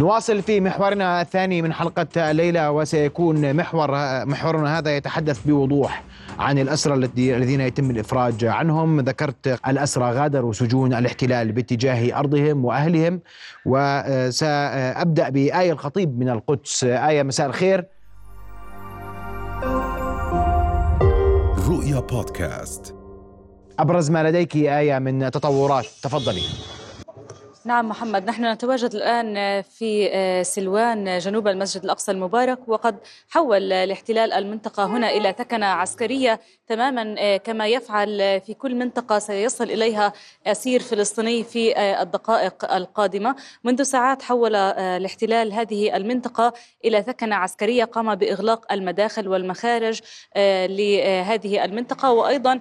نواصل في محورنا الثاني من حلقة الليلة وسيكون محور محورنا هذا يتحدث بوضوح عن الأسرى الذين يتم الإفراج عنهم. ذكرت الأسرى غادروا سجون الاحتلال باتجاه أرضهم وأهلهم وسأبدأ بآية الخطيب من القدس. آية مساء الخير. رؤيا بودكاست. أبرز ما لديك آية من تطورات تفضلي. نعم محمد. نحن نتواجد الآن في سلوان جنوب المسجد الأقصى المبارك وقد حول الاحتلال المنطقة هنا إلى ثكنة عسكرية تماما كما يفعل في كل منطقة سيصل إليها أسير فلسطيني في الدقائق القادمة. منذ ساعات حول الاحتلال هذه المنطقة إلى ثكنة عسكرية قام بإغلاق المداخل والمخارج لهذه المنطقة. وأيضا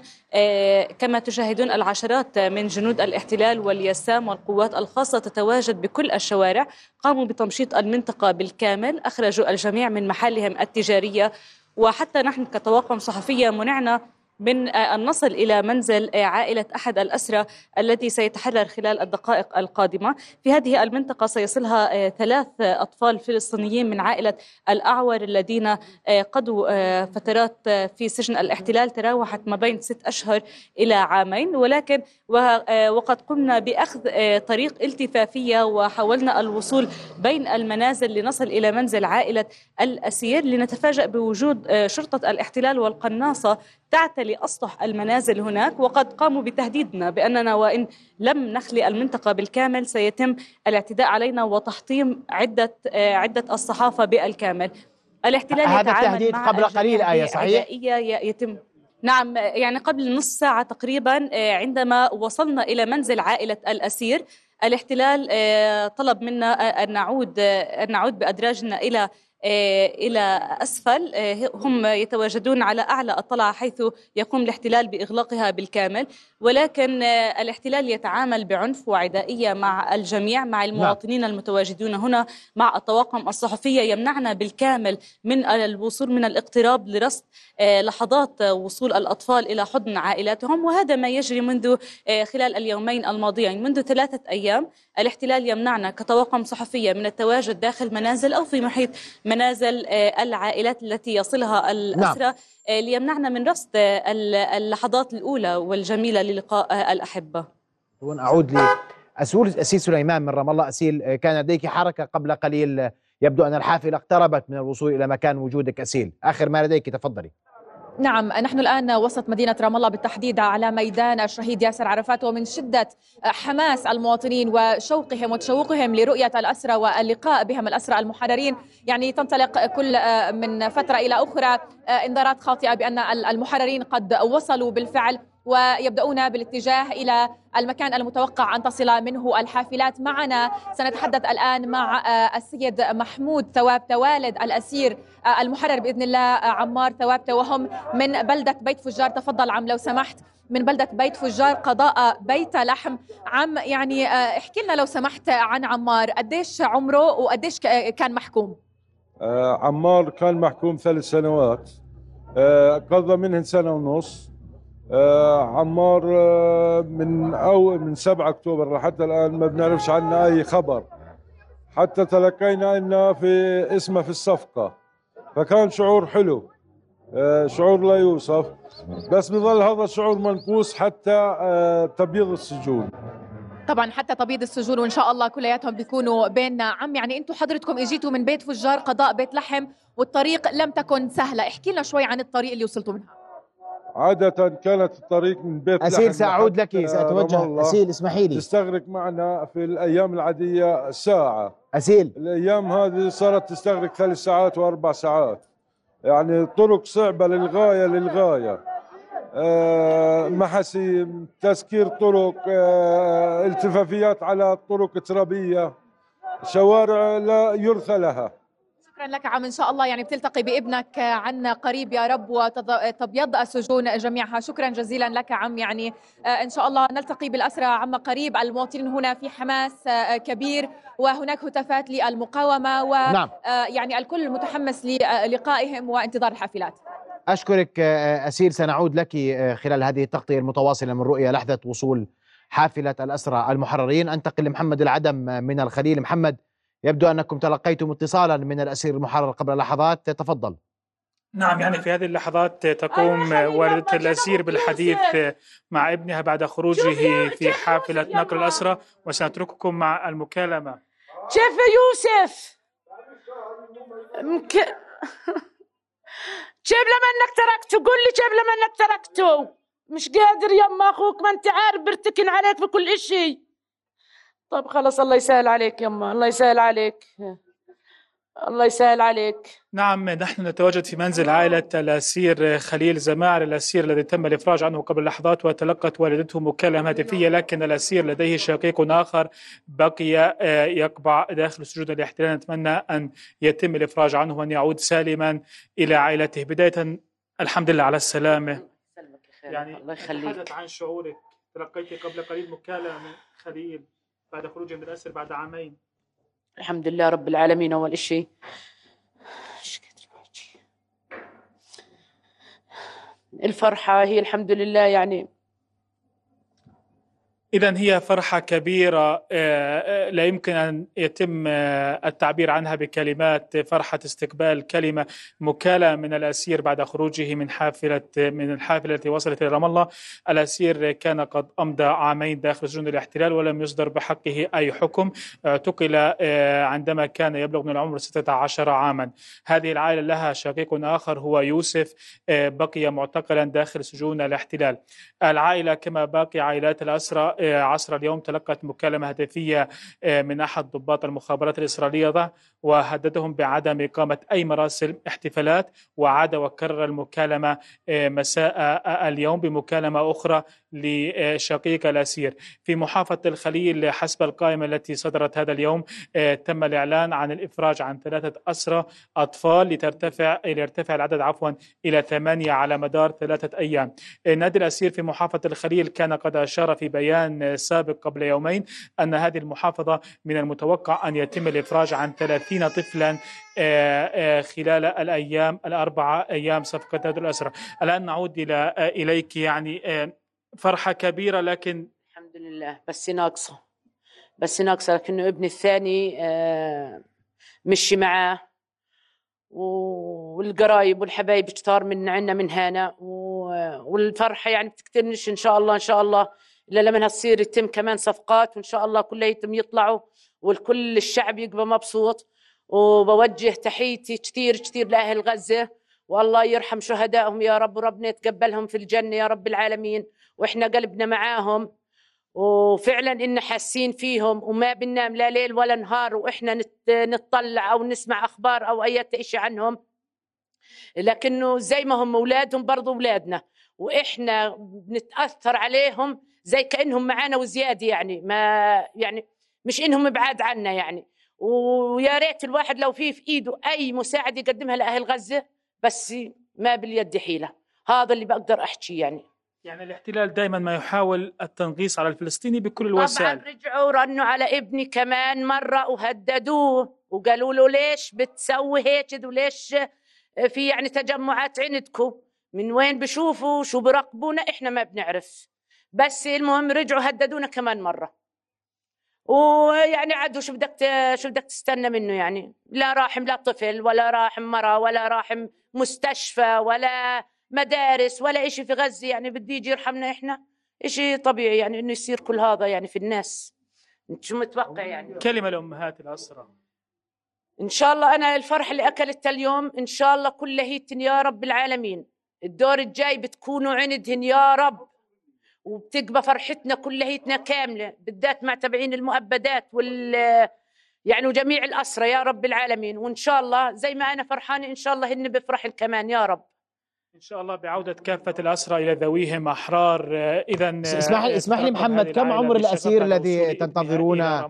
كما تشاهدون العشرات من جنود الاحتلال واليسام والقوات الخاصة تتواجد بكل الشوارع قاموا بتمشيط المنطقة بالكامل أخرجوا الجميع من محلهم التجارية وحتى نحن كطواقم صحفية منعنا من أن نصل إلى منزل عائلة أحد الأسرى الذي سيتحرر خلال الدقائق القادمة. في هذه المنطقة سيصلها ثلاث أطفال فلسطينيين من عائلة الأعور الذين قضوا فترات في سجن الاحتلال تراوحت ما بين ست أشهر إلى عامين. ولكن وقد قمنا بأخذ طريق التفافية وحاولنا الوصول بين المنازل لنصل إلى منزل عائلة الأسير لنتفاجأ بوجود شرطة الاحتلال والقناصة تعتلي أسطح المنازل هناك وقد قاموا بتهديدنا بأننا وإن لم نخلي المنطقة بالكامل سيتم الاعتداء علينا وتحطيم عدة عدة الصحافة بالكامل الاحتلال هذا التهديد قبل قليل آية صحيح؟ يتم نعم يعني قبل نصف ساعة تقريبا عندما وصلنا إلى منزل عائلة الأسير الاحتلال طلب منا أن نعود أن نعود بأدراجنا إلى إلى أسفل. هم يتواجدون على أعلى الطلعة حيث يقوم الاحتلال بإغلاقها بالكامل. ولكن الاحتلال يتعامل بعنف وعدائية مع الجميع مع المواطنين لا. المتواجدون هنا مع الطواقم الصحفية يمنعنا بالكامل من الوصول من الاقتراب لرصد لحظات وصول الأطفال إلى حضن عائلاتهم. وهذا ما يجري منذ خلال اليومين الماضيين. منذ ثلاثة أيام الاحتلال يمنعنا كطواقم صحفية من التواجد داخل منازل أو في محيط منازل العائلات التي يصلها الأسرى نعم. ليمنعنا من رصد اللحظات الأولى والجميلة للقاء الأحبة. أعود لأسول أسيل سليمان من رام الله. أسيل كان لديك حركة قبل قليل يبدو أن الحافلة اقتربت من الوصول إلى مكان وجودك. أسيل آخر ما لديك تفضلي. نعم نحن الآن وسط مدينة رام الله بالتحديد على ميدان الشهيد ياسر عرفات ومن شدة حماس المواطنين وشوقهم وتشوقهم لرؤية الأسرى واللقاء بهم الأسرى المحررين. يعني تنطلق كل من فترة إلى أخرى إنذارات خاطئة بأن المحررين قد وصلوا بالفعل. ويبدأون بالاتجاه إلى المكان المتوقع أن تصل منه الحافلات. معنا سنتحدث الآن مع السيد محمود ثوابته والد الأسير المحرر بإذن الله عمار ثوابته وهم من بلدة بيت فجار. تفضل عم لو سمحت من بلدة بيت فجار قضاء بيت لحم. عم يعني احكي لنا لو سمحت عن عمار. قديش عمره وقديش كان محكوم؟ آه عمار كان محكوم ثلاث سنوات. آه قضى منهن سنة ونص. آه عمار آه من أو من 7 أكتوبر لحتى الآن ما بنعرفش عنه أي خبر. حتى تلقينا إنه في اسمه في الصفقة. فكان شعور حلو. آه شعور لا يوصف. بس بظل هذا الشعور منقوص حتى تبييض السجون. طبعا حتى تبييض السجون وإن شاء الله كلياتهم بيكونوا بيننا عم. يعني أنتم حضرتكم اجيتوا من بيت فجار قضاء بيت لحم والطريق لم تكن سهلة. احكي لنا شوي عن الطريق اللي وصلتوا منها. عادة كانت الطريق من بيت أسيل سأعود لك سأتوجه. أسيل اسمحي لي. تستغرق معنا في الأيام العادية ساعة. أسيل. الأيام هذه صارت تستغرق ثلاث ساعات وأربع ساعات. يعني طرق صعبة للغاية للغاية. آه محاسيم تسكير طرق آه التفافيات على الطرق ترابية شوارع لا يرثى لها. شكرا لك عم إن شاء الله يعني بتلتقي بابنك عنا قريب يا رب وتبيض السجون جميعها. شكرا جزيلا لك عم يعني إن شاء الله نلتقي بالاسرى عم قريب. المواطنين هنا في حماس كبير وهناك هتافات للمقاومة نعم. ويعني الكل متحمس للقائهم وانتظار الحافلات. أشكرك أسيل. سنعود لك خلال هذه التغطية المتواصلة من رؤية لحظة وصول حافلة الأسرى المحررين. أنتقل لمحمد العدم من الخليل. محمد يبدو أنكم تلقيتم اتصالا من الأسير المحرر قبل لحظات. تفضل. نعم يعني في هذه اللحظات تقوم والدة الأسير بالحديث مع ابنها بعد خروجه في حافلة نقل الأسرة وسنترككم مع المكالمة. شاف يوسف. مك... شاف لما إنك تركته؟ قول لي شاف لما إنك تركته؟ مش قادر يما أخوك ما أنت عارف برتكن عليك في كل إشي. طب خلاص الله يسهل عليك يما الله يسهل عليك. الله يسهل عليك. نعم نحن نتواجد في منزل عائلة الأسير خليل زماعر الأسير الذي تم الإفراج عنه قبل لحظات وتلقت والدته مكالمة هاتفية لكن الأسير لديه شقيق آخر بقي آه، يقبع داخل سجون الاحتلال نتمنى أن يتم الإفراج عنه وأن يعود سالما إلى عائلته. بداية الحمد لله على السلامة. يعني الله يخليك. تحدث عن شعورك تلقيت قبل قليل مكالمة خليل. بعد خروجه من الأسر بعد عامين. الحمد لله رب العالمين أول إشي. الفرحة هي الحمد لله يعني إذا هي فرحة كبيرة آه، آه، لا يمكن أن يتم آه، التعبير عنها بكلمات فرحة استقبال كلمة مكالمة من الأسير بعد خروجه من حافلة من الحافلة التي وصلت إلى رام الله. الأسير كان قد أمضى عامين داخل سجون الاحتلال ولم يصدر بحقه أي حكم. اعتقل عندما كان يبلغ من العمر 16 عاما. هذه العائلة لها شقيق آخر هو يوسف بقي معتقلا داخل سجون الاحتلال. العائلة كما باقي عائلات الأسرى عصر اليوم تلقت مكالمة هاتفية آه، من أحد ضباط المخابرات الإسرائيلية وهددهم بعدم إقامة أي مراسم احتفالات وعاد وكرر المكالمة آه، مساء آه، اليوم بمكالمة أخرى لشقيق الأسير. في محافظة الخليل حسب القائمة التي صدرت هذا اليوم تم الإعلان عن الإفراج عن ثلاثة أسرى أطفال لترتفع ليرتفع العدد عفوا إلى ثمانية على مدار ثلاثة أيام. نادي الأسير في محافظة الخليل كان قد أشار في بيان سابق قبل يومين أن هذه المحافظة من المتوقع أن يتم الإفراج عن 30 طفلا آه، آه، خلال الأيام الأربعة أيام صفقة هذه الأسرة. الآن نعود إلى آه، إليك يعني فرحة كبيرة لكن الحمد لله. بس ناقصة. بس ناقصة لكنه ابني الثاني مشي معاه. والقرايب والحبايب كتار من عنا من هنا. والفرحة يعني بتكترنش إن شاء الله إن شاء الله. إلا لما تصير يتم كمان صفقات وإن شاء الله كليتهم يطلعوا والكل الشعب يبقى مبسوط. وبوجه تحيتي كثير كثير لأهل غزة. والله يرحم شهدائهم يا رب وربنا يتقبلهم في الجنة يا رب العالمين. وإحنا قلبنا معاهم وفعلا إن حاسين فيهم وما بننام لا ليل ولا نهار وإحنا نطلع أو نسمع أخبار أو أي شيء عنهم. لكنه زي ما هم أولادهم برضو أولادنا وإحنا بنتأثر عليهم زي كأنهم معانا وزيادة يعني. ما يعني مش إنهم بعاد عنا يعني. ويا ريت الواحد لو في في إيده أي مساعدة يقدمها لأهل غزة بس ما باليد حيلة. هذا اللي بقدر أحكي يعني. يعني الاحتلال دائما ما يحاول التنغيص على الفلسطيني بكل الوسائل. طبعا رجعوا رنوا على ابني كمان مرة وهددوه وقالوا له ليش بتسوي هيك وليش في يعني تجمعات عندكم؟ من وين بشوفوا شو براقبونا إحنا ما بنعرف. بس المهم رجعوا هددونا كمان مرة. ويعني عدوا شو بدك شو بدك تستنى منه يعني؟ لا راحم لا طفل ولا راحم مرة ولا راحم مستشفى ولا مدارس ولا إشي في غزة يعني بدي يجي يرحمنا إحنا. إشي طبيعي يعني إنه يصير كل هذا يعني في الناس. شو متوقع يعني؟ كلمة لأمهات الأسرة. إن شاء الله أنا الفرح اللي أكلتها اليوم إن شاء الله كلها هيتن يا رب العالمين. الدور الجاي بتكونوا عندهن يا رب. وبتقبى فرحتنا كليتنا كاملة بالذات مع تبعين المؤبدات وال يعني وجميع الأسرى يا رب العالمين. وإن شاء الله زي ما أنا فرحانة إن شاء الله هن بفرحن كمان يا رب. إن شاء الله بعودة كافة الأسرى إلى ذويهم أحرار. إذا اسمح لي اسمح لي محمد كم عمر الأسير الذي تنتظرون؟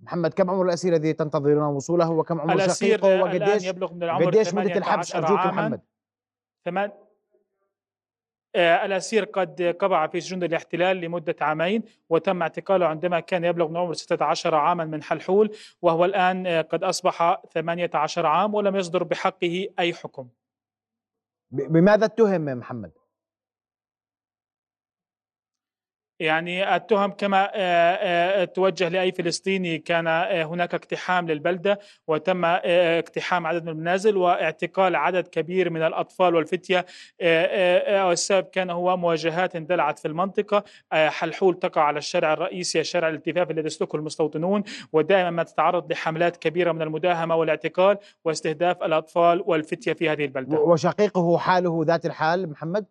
محمد كم عمر الأسير الذي تنتظرون وصوله وكم عمر شقيقه وقديش يبلغ من العمر قديش مدة الحبس؟ أرجوك محمد. ثمان آه، الأسير قد قبع في سجون الاحتلال لمدة عامين وتم اعتقاله عندما كان يبلغ من عمر 16 عاما من حلحول وهو الآن آه، قد أصبح 18 عام ولم يصدر بحقه أي حكم بماذا اتهم محمد؟ يعني التهم كما آه، توجه لأي فلسطيني كان هناك اقتحام للبلدة وتم اقتحام عدد من المنازل واعتقال عدد كبير من الأطفال والفتية والسبب كان هو مواجهات اندلعت في المنطقة الحلول تقع على الشارع الرئيسي الشارع الالتفاف الذي يسلكه المستوطنون ودائما ما تتعرض لحملات كبيرة من المداهمة والاعتقال واستهداف الأطفال والفتية في هذه البلدة وشقيقه حاله ذات الحال محمد؟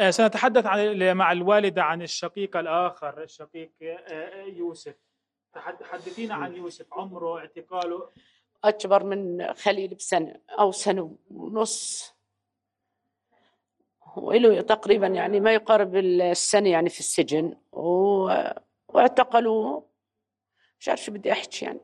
آه، سنتحدث عن مع الوالدة عن الشقيق الآخر الشقيق آه، آه، يوسف. حدثينا عن يوسف عمره اعتقاله؟ أكبر من خليل بسنة أو سنة ونص. وله تقريبا يعني ما يقارب السنة يعني في السجن. واعتقلوه. مش عارف شو بدي أحكي يعني.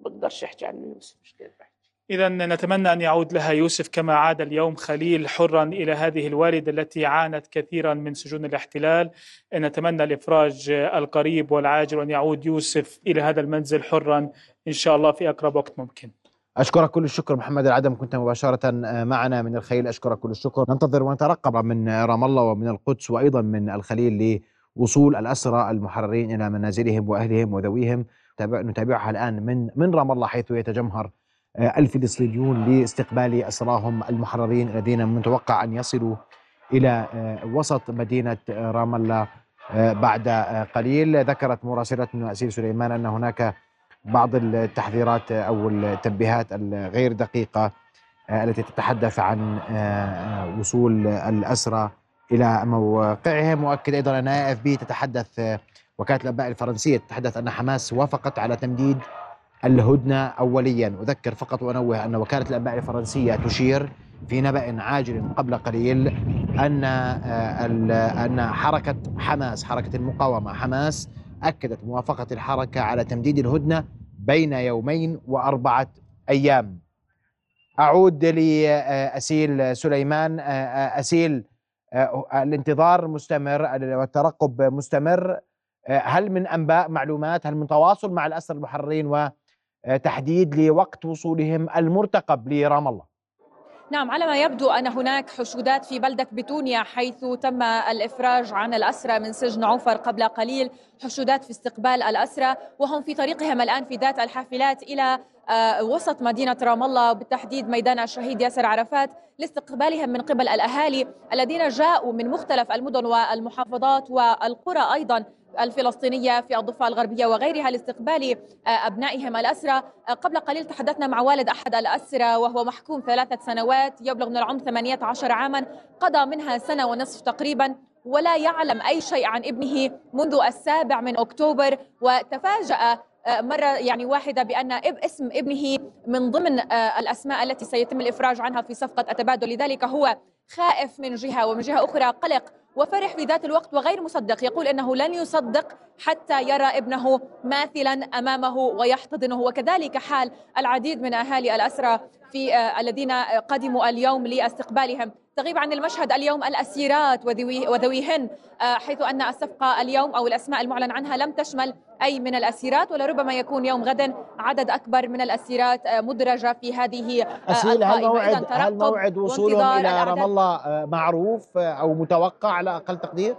بقدرش أحكي عن يوسف مش كيف إذا نتمنى أن يعود لها يوسف كما عاد اليوم خليل حرا إلى هذه الوالدة التي عانت كثيرا من سجون الاحتلال. نتمنى الإفراج القريب والعاجل وأن يعود يوسف إلى هذا المنزل حرا إن شاء الله في أقرب وقت ممكن. أشكرك كل الشكر محمد العدم كنت مباشرة معنا من الخليل. أشكرك كل الشكر. ننتظر ونترقب من رام الله ومن القدس وأيضا من الخليل لوصول الأسرى المحررين إلى منازلهم وأهلهم وذويهم. نتابعها الآن من من رام الله حيث يتجمهر الفلسطينيون لاستقبال أسراهم المحررين الذين من المتوقع أن يصلوا إلى آه، وسط مدينة آه، رام الله بعد قليل. ذكرت مراسلتنا أسيل سليمان أن هناك بعض التحذيرات أو التنبيهات الغير دقيقة التي تتحدث عن وصول الأسرى إلى موقعهم. وأكد أيضا أن اف بي تتحدث وكالة الأنباء الفرنسية تتحدث أن حماس وافقت على تمديد الهدنة أوليا. أذكر فقط وأنوه أن وكالة الأنباء الفرنسية تشير في نبأ عاجل قبل قليل أن آه، أن حركة حماس حركة المقاومة حماس أكدت موافقة الحركة على تمديد الهدنة بين يومين وأربعة أيام. أعود لأسيل سليمان أسيل الانتظار مستمر والترقب مستمر. هل من أنباء معلومات؟ هل من تواصل مع الأسر المحررين و آه، تحديد لوقت وصولهم المرتقب لرام الله. نعم على ما يبدو أن هناك حشودات في بلدة بتونيا حيث تم الإفراج عن الأسرى من سجن عفر قبل قليل حشودات في استقبال الأسرى وهم في طريقهم الآن في ذات الحافلات إلى آه، وسط مدينة رام الله بالتحديد ميدان الشهيد ياسر عرفات لاستقبالهم من قبل الأهالي الذين جاءوا من مختلف المدن والمحافظات والقرى أيضا. الفلسطينية في الضفة الغربية وغيرها لاستقبال آه، أبنائهم الأسرى. آه، قبل قليل تحدثنا مع والد أحد الأسرى وهو محكوم ثلاثة سنوات يبلغ من العمر 18 عاما قضى منها سنة ونصف تقريبا ولا يعلم أي شيء عن ابنه منذ السابع من أكتوبر. وتفاجأ آه، مرة يعني واحدة بأن اسم ابنه من ضمن الأسماء التي سيتم الإفراج عنها في صفقة التبادل لذلك هو خائف من جهة ومن جهة أخرى قلق وفرح في ذات الوقت وغير مصدق. يقول إنه لن يصدق حتى يرى ابنه ماثلا أمامه ويحتضنه. وكذلك حال العديد من أهالي الأسرى في آه، الذين قدموا اليوم لاستقبالهم. تغيب عن المشهد اليوم الأسيرات وذويهن آه، حيث أن الصفقة اليوم أو الأسماء المعلن عنها لم تشمل أي من الأسيرات ولربما يكون يوم غد عدد أكبر من الأسيرات آه، مدرجة في هذه أسئلة هل موعد, هل موعد وصولهم إلى رام الله معروف أو متوقع على أقل تقدير؟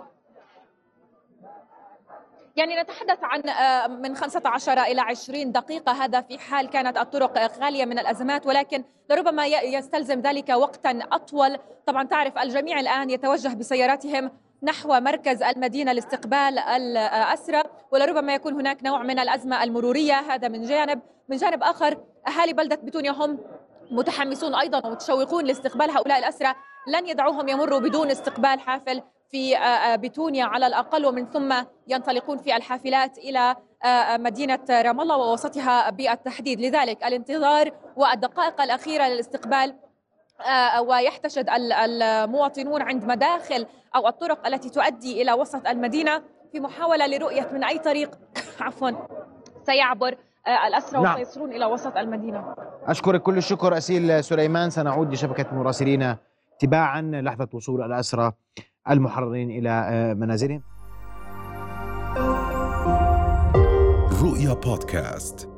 يعني نتحدث عن آه، من 15 إلى 20 دقيقة. هذا في حال كانت الطرق خالية من الأزمات ولكن لربما يستلزم ذلك وقتا أطول. طبعا تعرف الجميع الآن يتوجه بسياراتهم نحو مركز المدينة لاستقبال الأسرى ولربما يكون هناك نوع من الأزمة المرورية. هذا من جانب. من جانب آخر أهالي بلدة بتونيا هم متحمسون أيضا ومتشوقون لاستقبال هؤلاء الأسرى لن يدعوهم يمروا بدون استقبال حافل. في آه، آه، بتونيا على الأقل ومن ثم ينطلقون في الحافلات إلى آه، مدينة رام الله ووسطها بالتحديد. لذلك الانتظار والدقائق الأخيرة للاستقبال ويحتشد المواطنون عند مداخل أو الطرق التي تؤدي إلى وسط المدينة في محاولة لرؤية من أي طريق. عفوا. سيعبر الأسرى نعم. وسيصلون إلى وسط المدينة. أشكرك كل الشكر أسيل سليمان. سنعود لشبكة مراسلين تباعا. لحظة وصول الأسرى. المحررين إلى آه، منازلهم. رؤيا بودكاست.